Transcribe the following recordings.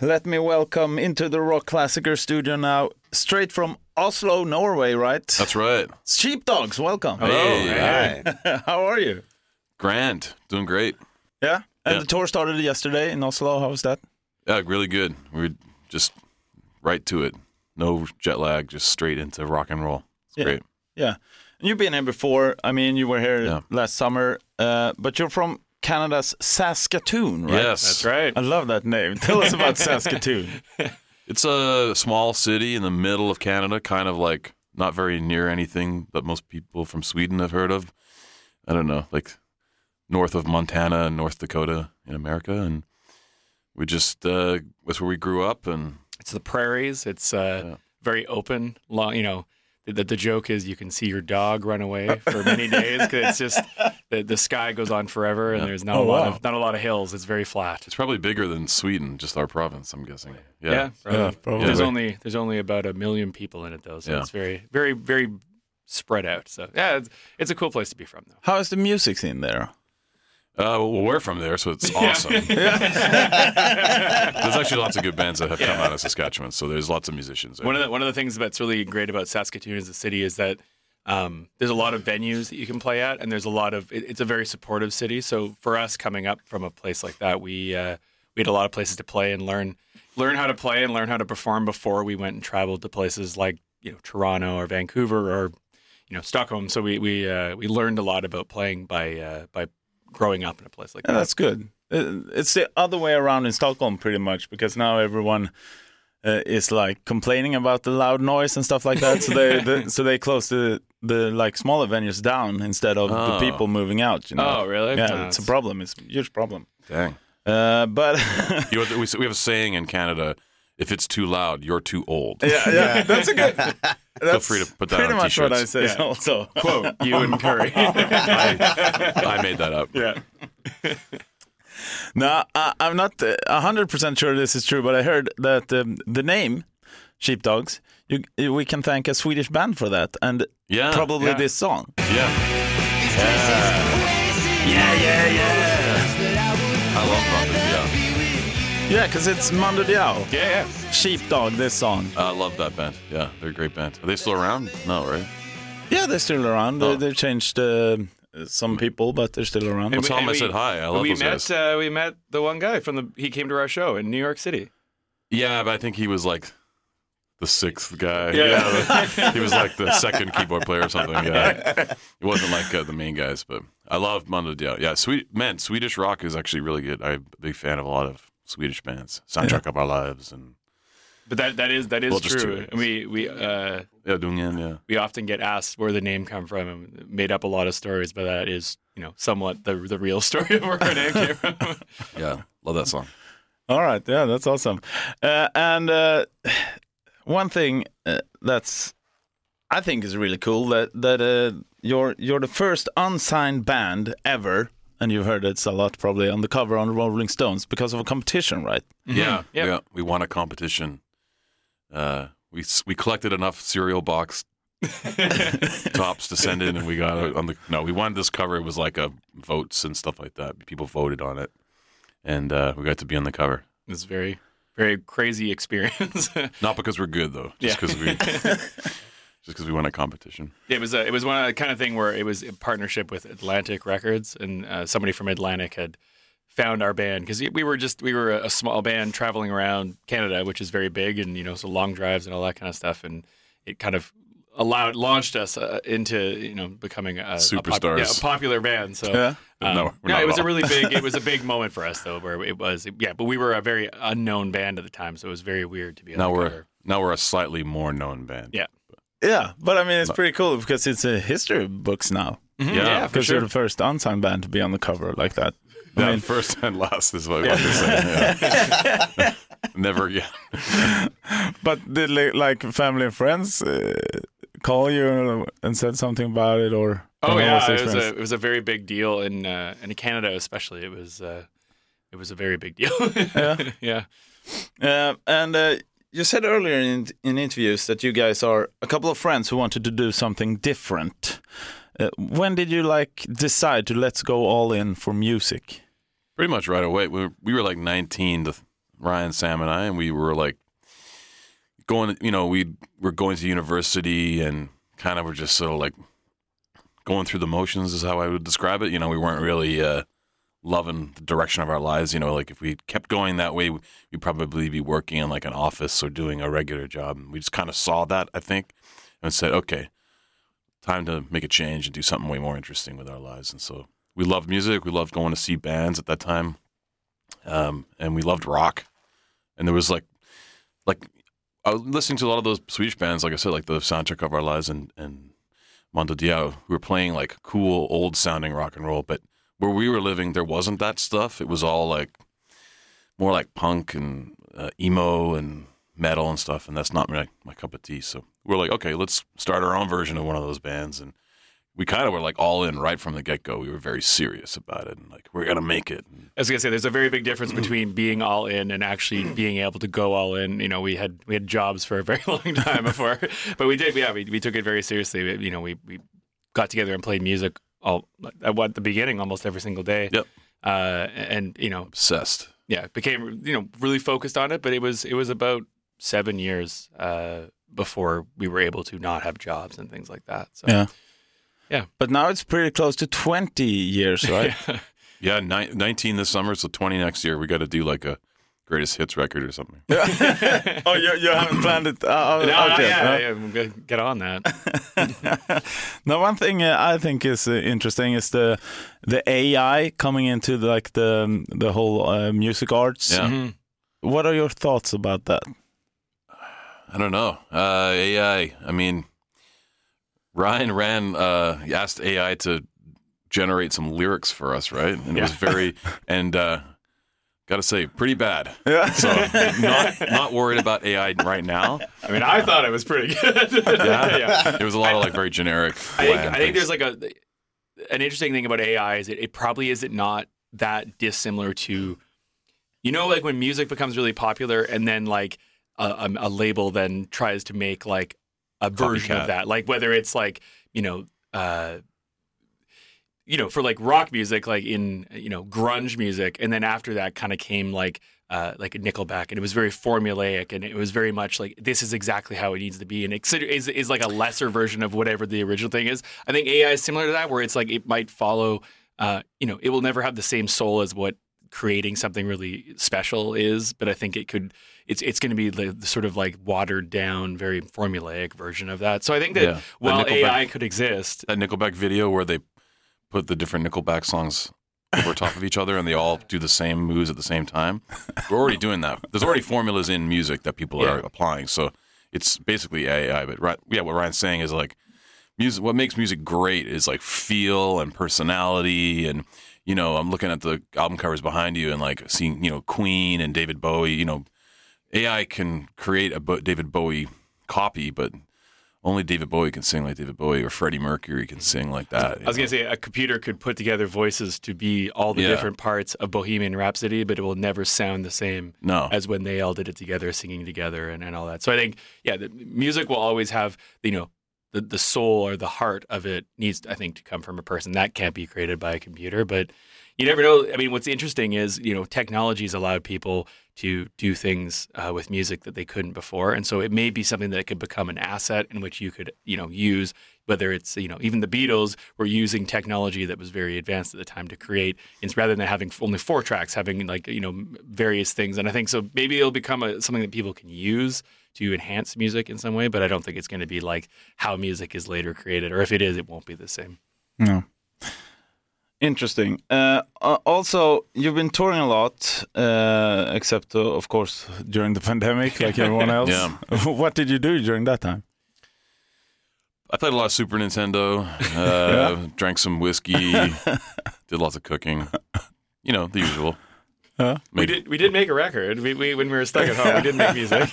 Let me welcome into the Rockklassiker studio now, straight from Oslo, Norway, right? That's right. Sheepdogs, welcome. Hello. Hey, How are you? Grand, doing great. Yeah. And Yeah. the tour started yesterday in Oslo. How was that? Yeah, really good. We were just right to it. No jet lag, just straight into rock and roll. It's Yeah. great. Yeah. And you've been here before. I mean, you were here Yeah. last summer, uh, but you're from Canada's Saskatoon, right? Yes, That's right. I love that name. Tell us about Saskatoon. It's a small city in the middle of Canada, kind of like not very near anything that most people from Sweden have heard of. I don't know, like north of Montana and North Dakota in America, and we just uh, that's where we grew up, and It's the prairies. It's uh, Yeah. very open. Long, you know, the, the joke is you can see your dog run away for many days because it's just the, the sky goes on forever and there's not Oh, a lot wow. of not a lot of hills. It's very flat. it's probably bigger than Sweden, just our province. I'm guessing. Yeah, Yeah, probably. Yeah, probably. There's only there's only about a million people in it though, so Yeah. it's very very very spread out. So yeah, it's, it's a cool place to be from though. How is the music scene there? Uh, well, we're from there, so it's awesome. there's actually lots of good bands that have come out of Saskatchewan, so there's lots of musicians there. One of the one of the things that's really great about Saskatoon as a city is that um, there's a lot of venues that you can play at, and there's a lot of it, it's a very supportive city. So for us coming up from a place like that, we uh, we had a lot of places to play and learn learn how to play and learn how to perform before we went and traveled to places like you know Toronto or Vancouver or you know Stockholm. So we we uh, we learned a lot about playing by uh, by growing up in a place like Yeah, that. that's good. It's the other way around in Stockholm, pretty much, because now everyone uh, is like complaining about the loud noise and stuff like that. So they, the, so they close the the like smaller venues down instead of the Oh. people moving out. You know? Oh, really? Yeah, Oh, it's a problem. It's a huge problem. Dang. Uh, but You know, we, we have a saying in Canada: if it's too loud, you're too old. yeah, yeah, that's a good. That's free to put that pretty on much what I t-shirts. say. Yeah. Also, Quote you and Curry. I made that up. yeah. No, I, I'm not uh, a hundred percent sure this is true, but I heard that um, the name Sheepdogs, you, you- we can thank a Swedish band for that, and Yeah, probably yeah. this song. Yeah. Yeah, yeah, yeah. I love Mondo. Yeah, Yeah, because it's Mando Diao. Yeah, yeah. Sheepdog, this song. I love that band. Yeah, they're a great band. Are they still around? No, right? Yeah, they're still around. Oh. They, they've changed uh, some people, but they're still around. Well, tell them I said hi. I love we those met. guys. Uh, we met the one guy from the. He came to our show in New York City. Yeah, but I think he was like the sixth guy. Yeah. the- he was like the second keyboard player or something. Yeah, it wasn't like uh, the main guys, but I love Mando Diao. Yeah, sweet man. Swedish rock is actually really good. I'm a big fan of a lot of Swedish bands. Soundtrack of Our Lives and But that that is that is Well, true. we we uh, yeah, Dungen. Yeah, we often get asked where the name come from and made up a lot of stories, but that is you know somewhat the the real story of where our name came from. yeah, love that song. All right, yeah, that's awesome. Uh, and uh, one thing uh, that's I think is really cool that that uh, you're you're the first unsigned band ever, and you've heard it's a lot probably on the cover on Rolling Stones because of a competition, right? Yeah, Yep. yeah. We won a competition. Uh, we we collected enough cereal box tops to send in, and we got it on the. No, we wanted this cover. It was like a votes and stuff like that. People voted on it, and uh, we got to be on the cover. It's very very crazy experience. Not because we're good though, just because we just because we won a competition. It was a, it was one of the kind of thing where it was a partnership with Atlantic Records, and uh, somebody from Atlantic had found our band because we were just we were a small band traveling around Canada, which is very big, and you know, so long drives and all that kind of stuff, and it kind of allowed launched us uh, into you know becoming a, a, pop- Superstars. yeah, a popular band. So. Yeah. Um, No, we're no, it was a really big. It was a big moment for us, though, where it was. Yeah, but we were a very unknown band at the time, so it was very weird to be Now we're cover. now we're a slightly more known band. Yeah. Yeah, but I mean it's pretty cool because it's a history books now. Mhm, Yeah, yeah, Because sure. you're the first unsigned band to be on the cover like that. I Yeah, mean, first and last is what I want to say. Yeah. Never again. but did like family and friends uh, call you and said something about it, or? Oh or how yeah, it was a it was a very big deal in uh, in Canada especially. It was uh, it was a very big deal. Yeah. yeah. Uh, and uh, you said earlier in, in interviews that you guys are a couple of friends who wanted to do something different. Uh, when did you like decide to let's go all in for music? Pretty much right away. We were, we were like 19 to Ryan, Sam, and I, and we were like going. You know, we were going to university and kind of were just sort of like going through the motions, is how I would describe it. You know, we weren't really uh, loving the direction of our lives. You know, like if we kept going that way, we'd probably be working in like an office or doing a regular job. And we just kind of saw that, I think, and said, okay, time to make a change and do something way more interesting with our lives. And so we loved music. We loved going to see bands at that time, um, and we loved rock. And there was like, like I was listening to a lot of those Swedish bands, like I said, like the soundtrack of our lives and and Mando Diao, who were playing like cool old sounding rock and roll. But where we were living, there wasn't that stuff. It was all like more like punk and uh, emo and metal and stuff, and that's not my, my cup of tea. So we're like, okay, let's start our own version of one of those bands, and we kind of were like all in right from the get go. We were very serious about it, and like we're gonna make it. I was gonna say, there's a very big difference between being all in and actually being able to go all in. You know, we had we had jobs for a very long time before, but we did. Yeah, we, we took it very seriously. We- You know, we we got together and played music all at the beginning almost every single day. Yep. Uh, and you know, Obsessed. yeah, became you know really focused on it. But it was it was about seven years uh, before we were able to not have jobs and things like that. So Yeah. Yeah. But now it's pretty close to 20 years, right? Yeah, ni- 19 this summer, so 20 next year. We got to do like a greatest hits record or something. oh, you, you haven't planned it uh, out No, out not yet, yet. Yeah, I'm gonna get on that. Now, one thing uh, I think is uh, interesting is the the AI coming into like the the whole uh, music arts. Yeah. Mhm. What are your thoughts about that? I don't know. Uh, AI. I mean, Ryan ran uh, asked AI to generate some lyrics for us, right? And it was very and got to say, pretty bad. Yeah. So not not worried about AI right now. I mean, I thought it was pretty good. Yeah. There was a lot of like very generic. I think, I think there's like a an interesting thing about AI is it, it probably is it not that dissimilar to you know like when music becomes really popular and then like a, a, a label then tries to make like a version Copycat. of that like whether it's like you know uh you know for like rock music like in you know grunge music and then after that kind of came like uh, like a Nickelback, and it was very formulaic, and it was very much like this is exactly how it needs to be, and it is, is like a lesser version of whatever the original thing is. I think AI is similar to that, where it's like it might follow, uh, you know, it will never have the same soul as what creating something really special is, but I think it could. It's it's going to be the, the sort of like watered down, very formulaic version of that. So I think that Yeah. While AI could exist, that Nickelback video where they put the different Nickelback songs over top of each other and they all do the same moves at the same time. We're already doing that. There's already formulas in music that people are applying. So it's basically AI. But yeah, what Ryan's saying is like music. What makes music great is like feel and personality. And you know, I'm looking at the album covers behind you and like seeing you know Queen and David Bowie. You know, AI can create a Bo- David Bowie copy, but only David Bowie can sing like David Bowie, or Freddie Mercury can mm-hmm. sing like that. I was going to say a computer could put together voices to be all the Yeah. different parts of Bohemian Rhapsody, but it will never sound the same No. as when they all did it together, singing together and, and all that. So I think, yeah, the music will always have, you know, the, the soul or the heart of it needs, I think, to come from a person. That can't be created by a computer. But you never know. I mean, what's interesting is, you know, technology's allowed people to do things uh, with music that they couldn't before. And so it may be something that could become an asset in which you could, you know, use, whether it's, you know, even the Beatles were using technology that was very advanced at the time to create, it's rather than having only four tracks, having like, you know, various things. And I think so maybe it'll become a, something that people can use to enhance music in some way, but I don't think it's going to be like how music is later created, or if it is, it won't be the same. No. Interesting. Uh, uh, also, you've been touring a lot, uh, except uh, of course during the pandemic, like everyone else. Yeah. what did you do during that time? I played a lot of Super Nintendo, uh, drank some whiskey, did lots of cooking. You know, the usual. Huh? We did we did make a record. We, we when we were stuck at home, we did make music.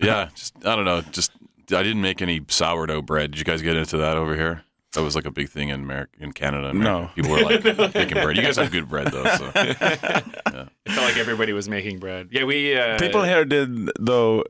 Yeah, just I don't know. Just I didn't make any sourdough bread. Did you guys get into that over here? That was like a big thing in America, in Canada. America. No. people were like making bread. You guys have good bread though. So it felt like everybody was making bread. Yeah, we uh, People here did though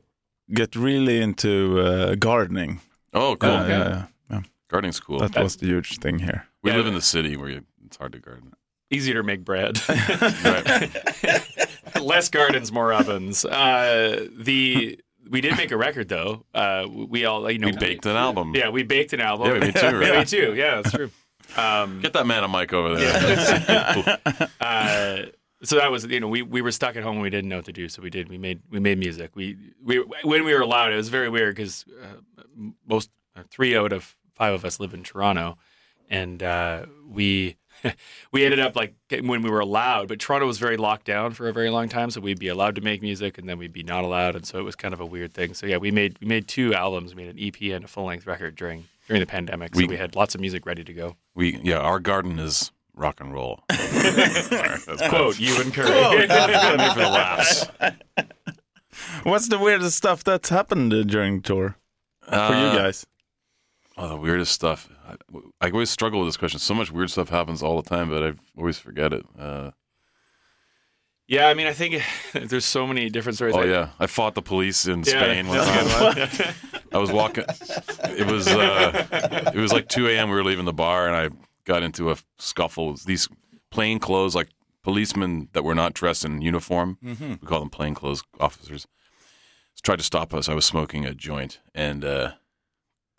get really into uh, gardening. oh, cool. Uh, yeah, yeah, yeah. Gardening's cool. That was the huge thing here. we Yeah. live in the city where you, it's hard to garden. easier to make bread. Less gardens, more ovens. Uh, the we did make a record though. Uh, we all you know We baked an album. Yeah, we baked an album. Yeah, we made two, right? Yeah, me too. Yeah, that's true. Um, Get that man a mic over there. uh, so that was you know we, we were stuck at home and we didn't know what to do so we did we made we made music we we when we were allowed it was very weird because uh, most uh, three out of five of us live in Toronto and uh, we we ended up like when we were allowed but Toronto was very locked down for a very long time so we'd be allowed to make music and then we'd be not allowed and so it was kind of a weird thing so yeah we made we made two albums we made an EP and a full length record during during the pandemic so We- we had lots of music ready to go we yeah, our garden is rock and roll. That's quote Ewan Currie Only for the laughs. What's the weirdest stuff that's happened during tour for you Uh, guys? Oh, the weirdest stuff. I, I always struggle with this question. So much weird stuff happens all the time, but I always forget it. Uh, Yeah, I mean, I think there's so many different stories. oh I- yeah, I fought the police in Yeah, Spain one time. one. I was walking. It was uh, it was like 2 a.m. We were leaving the bar, and I got into a scuffle. With these plain clothes, like policemen that were not dressed in uniform. We call them plain clothes officers. Tried to stop us. I was smoking a joint, and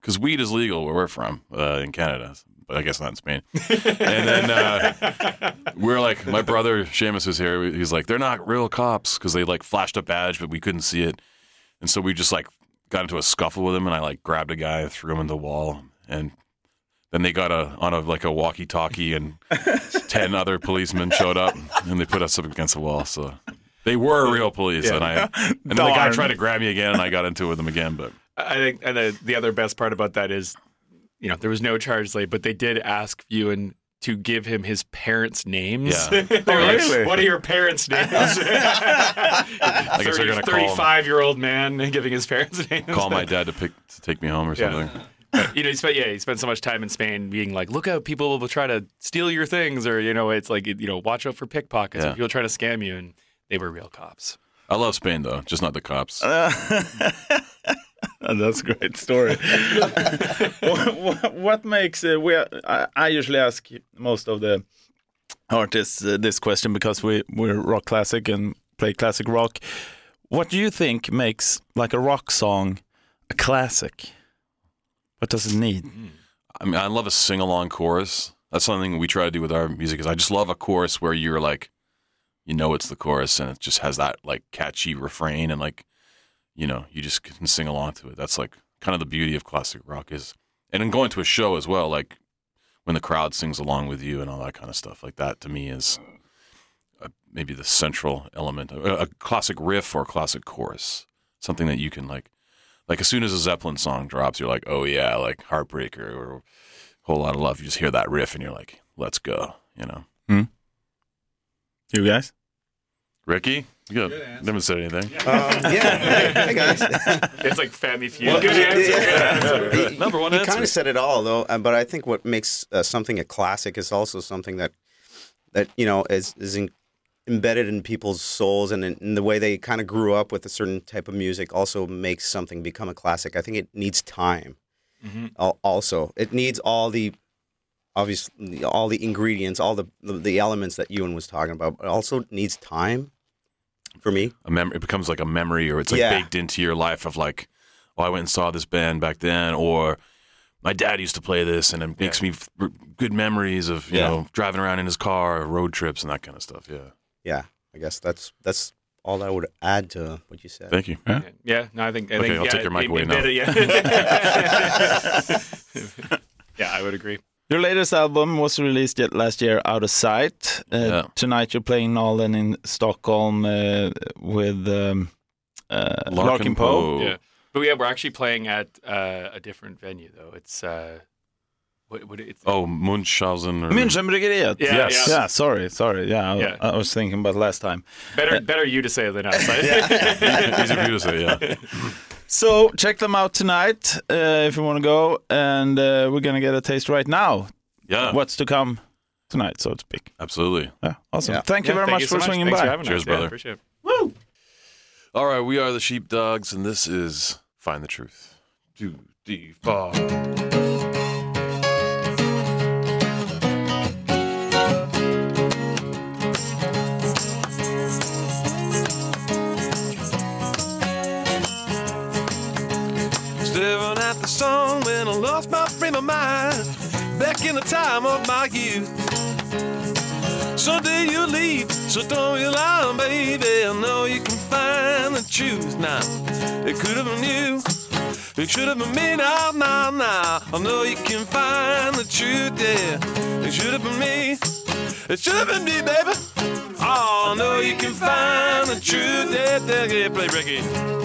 because weed is legal where we're from uh, in Canada, but I guess not in Spain. and then uh, we're like, my brother Shamus was here. He's like, they're not real cops because they like flashed a badge, but we couldn't see it. And so we just like got into a scuffle with him, and I like grabbed a guy, threw him in the wall, and then they got a on a like a walkie-talkie, and ten other policemen showed up, and they put us up against the wall. So they were real police, and I and then the guy tried to grab me again, and I got into it with him again, but. I think, and the, the other best part about that is, you know, there was no charge laid, but they did ask Ewan to give him his parents' names. Yeah. they were like, really? "What are your parents' names?" I guess they're gonna call him. Thirty-five-year-old man giving his parents' names. call my dad to pick to take me home or Yeah. something. you know, he spent yeah, he spent so much time in Spain being like, "Look out, people will try to steal your things," or you know, it's like you know, watch out for pickpockets. Yeah. Or people try to scam you, and they were real cops. I love Spain though, just not the cops. Oh, that's a great story. what, what- what makes uh, we? I, I usually ask most of the artists uh, this question because we we're rock classic and play classic rock. What do you think makes like a rock song a classic? What does it need? I mean, I love a sing along chorus. That's something we try to do with our music. Is I just love a chorus where you're like, you know, it's the chorus and it just has that like catchy refrain and like, you know, you just can sing along to it. That's like kind of the beauty of classic rock is, and then going to a show as well, like when the crowd sings along with you and all that kind of stuff. Like that to me is uh, maybe the central element. A, a classic riff or a classic chorus, something that you can like. Like as soon as a Zeppelin song drops, you're like, oh yeah, like Heartbreaker or Whole Lot of Love. You just hear that riff and you're like, let's go. You know, You guys? Ricky, you got, never said anything. Um, yeah. Hey, hey, guys. It's like Family Feud. Good answer. Good answer. Number one you answer. kind of said it all, though. uh, But I think what makes uh, something a classic is also something that that you know is is in, embedded in people's souls and in, in the way they kind of grew up with a certain type of music. Also makes something become a classic. I think it needs time. Al- Also, it needs all the obviously all the ingredients, all the, the the elements that Ewan was talking about. But also needs time. For me, a mem- it becomes like a memory or it's like Yeah. baked into your life of like, oh, I went and saw this band back then, or my dad used to play this, and it makes me f- good memories of you Yeah. know driving around in his car, road trips, and that kind of stuff. Yeah, yeah, I guess that's that's all I would add to what you said. thank you. Yeah, no, I think. I Okay, think, I'll yeah, take your mic away now. Yeah. yeah, I would agree. Your latest album was released yet last year, Out of Sight. Uh, Yeah. Tonight you're playing Nalen in Stockholm uh, with um, uh, Larkin Poe. Yeah, but yeah, we're actually playing at uh, a different venue though. It's uh, what, what it's Oh, Munchausen. Or, Münchenbryggeriet. Yeah, Yes. Yeah, sorry, sorry. Yeah, I, Yeah. I was thinking about last time. better better you to say it than us. Easy for you to say. Yeah. So check them out tonight uh, if you want to go, and uh, we're gonna get a taste right now. Yeah. What's to come tonight, so to speak. Absolutely. Yeah, awesome. Yeah. Thank you Yeah, very thank much so for swinging Thanks by. For having Cheers, us. Yeah, brother. appreciate it. Woo! All right, we are the Sheepdogs, and this is Find the Truth. Do, D, frame of mind back in the time of my youth. Someday you leave, so don't you lie, baby. I know you can find the truth now. It could have been you. It should have been me now, now, now. I know you can find the truth, yeah. It should have been me. It should have been me, baby. Oh, I know you can find the truth, yeah, yeah. Play reggae.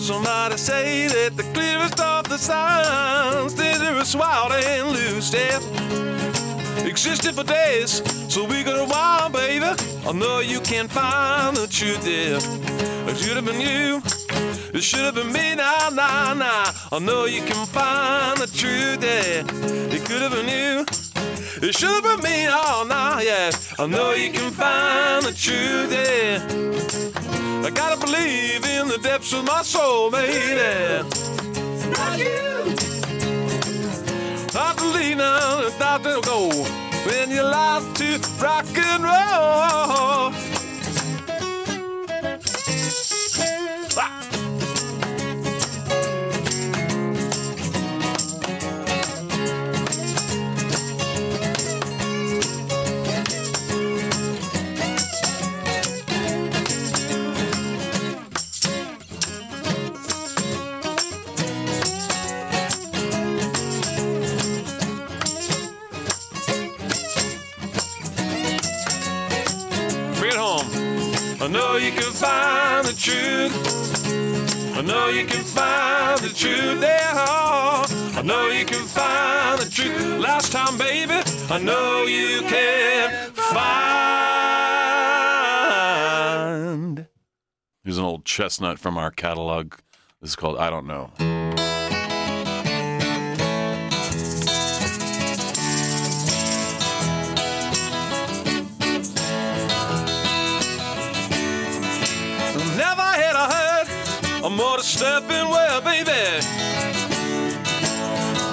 Heard somebody say that the clearest of the signs were wild and loose, yeah. Existed for days, so we got a while, baby. I know you can find the truth, there. It should have been you. It should have been me, nah, nah, nah. I know you can find the truth, there. It could have been you. It should have been me, oh, all night, yeah. I know you can find the truth, yeah. I gotta believe in the depths of my soul, baby. Not you. I believe now that will go when you like to rock and roll. Know you can find the truth. Yeah, I know you can find the truth. Last time, baby, I know you can find. Here's an old chestnut from our catalog. This is called I Don't Know. A motor stepping well, baby.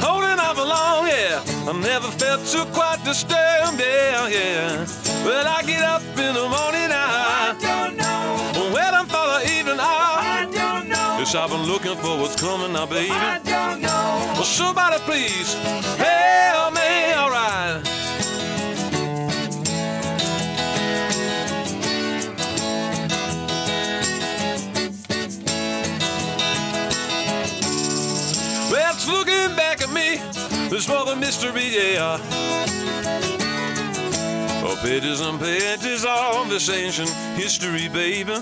Holding on for long, yeah. I never felt so quite disturbed, yeah, yeah. Well, I get up in the morning now. I don't know. Waiting for the evening hour. I don't know. Yes, I've been looking for what's coming now, baby. I don't know. Well, somebody please help me, alright. Mystery, yeah. Oh, pages and pages of this ancient history, baby.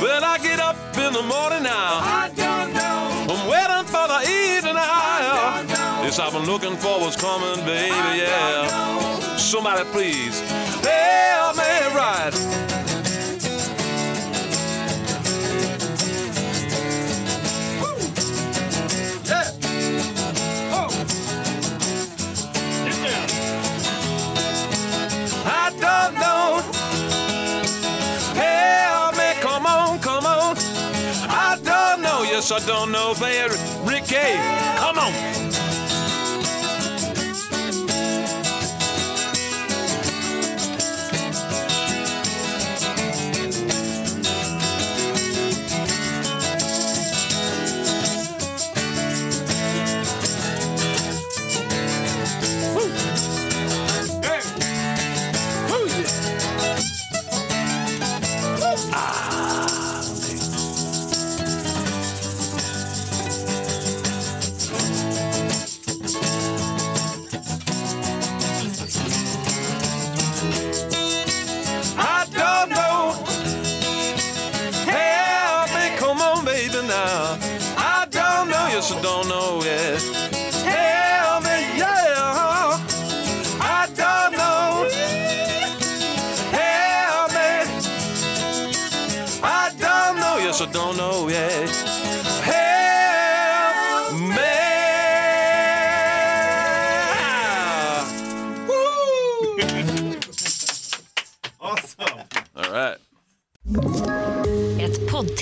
Well, I get up in the morning now. I don't know. I'm waiting for the evening hour. Yes, I've been looking for what's coming, baby, yeah. Somebody please help me right. I don't know, baby. Ricky, come on.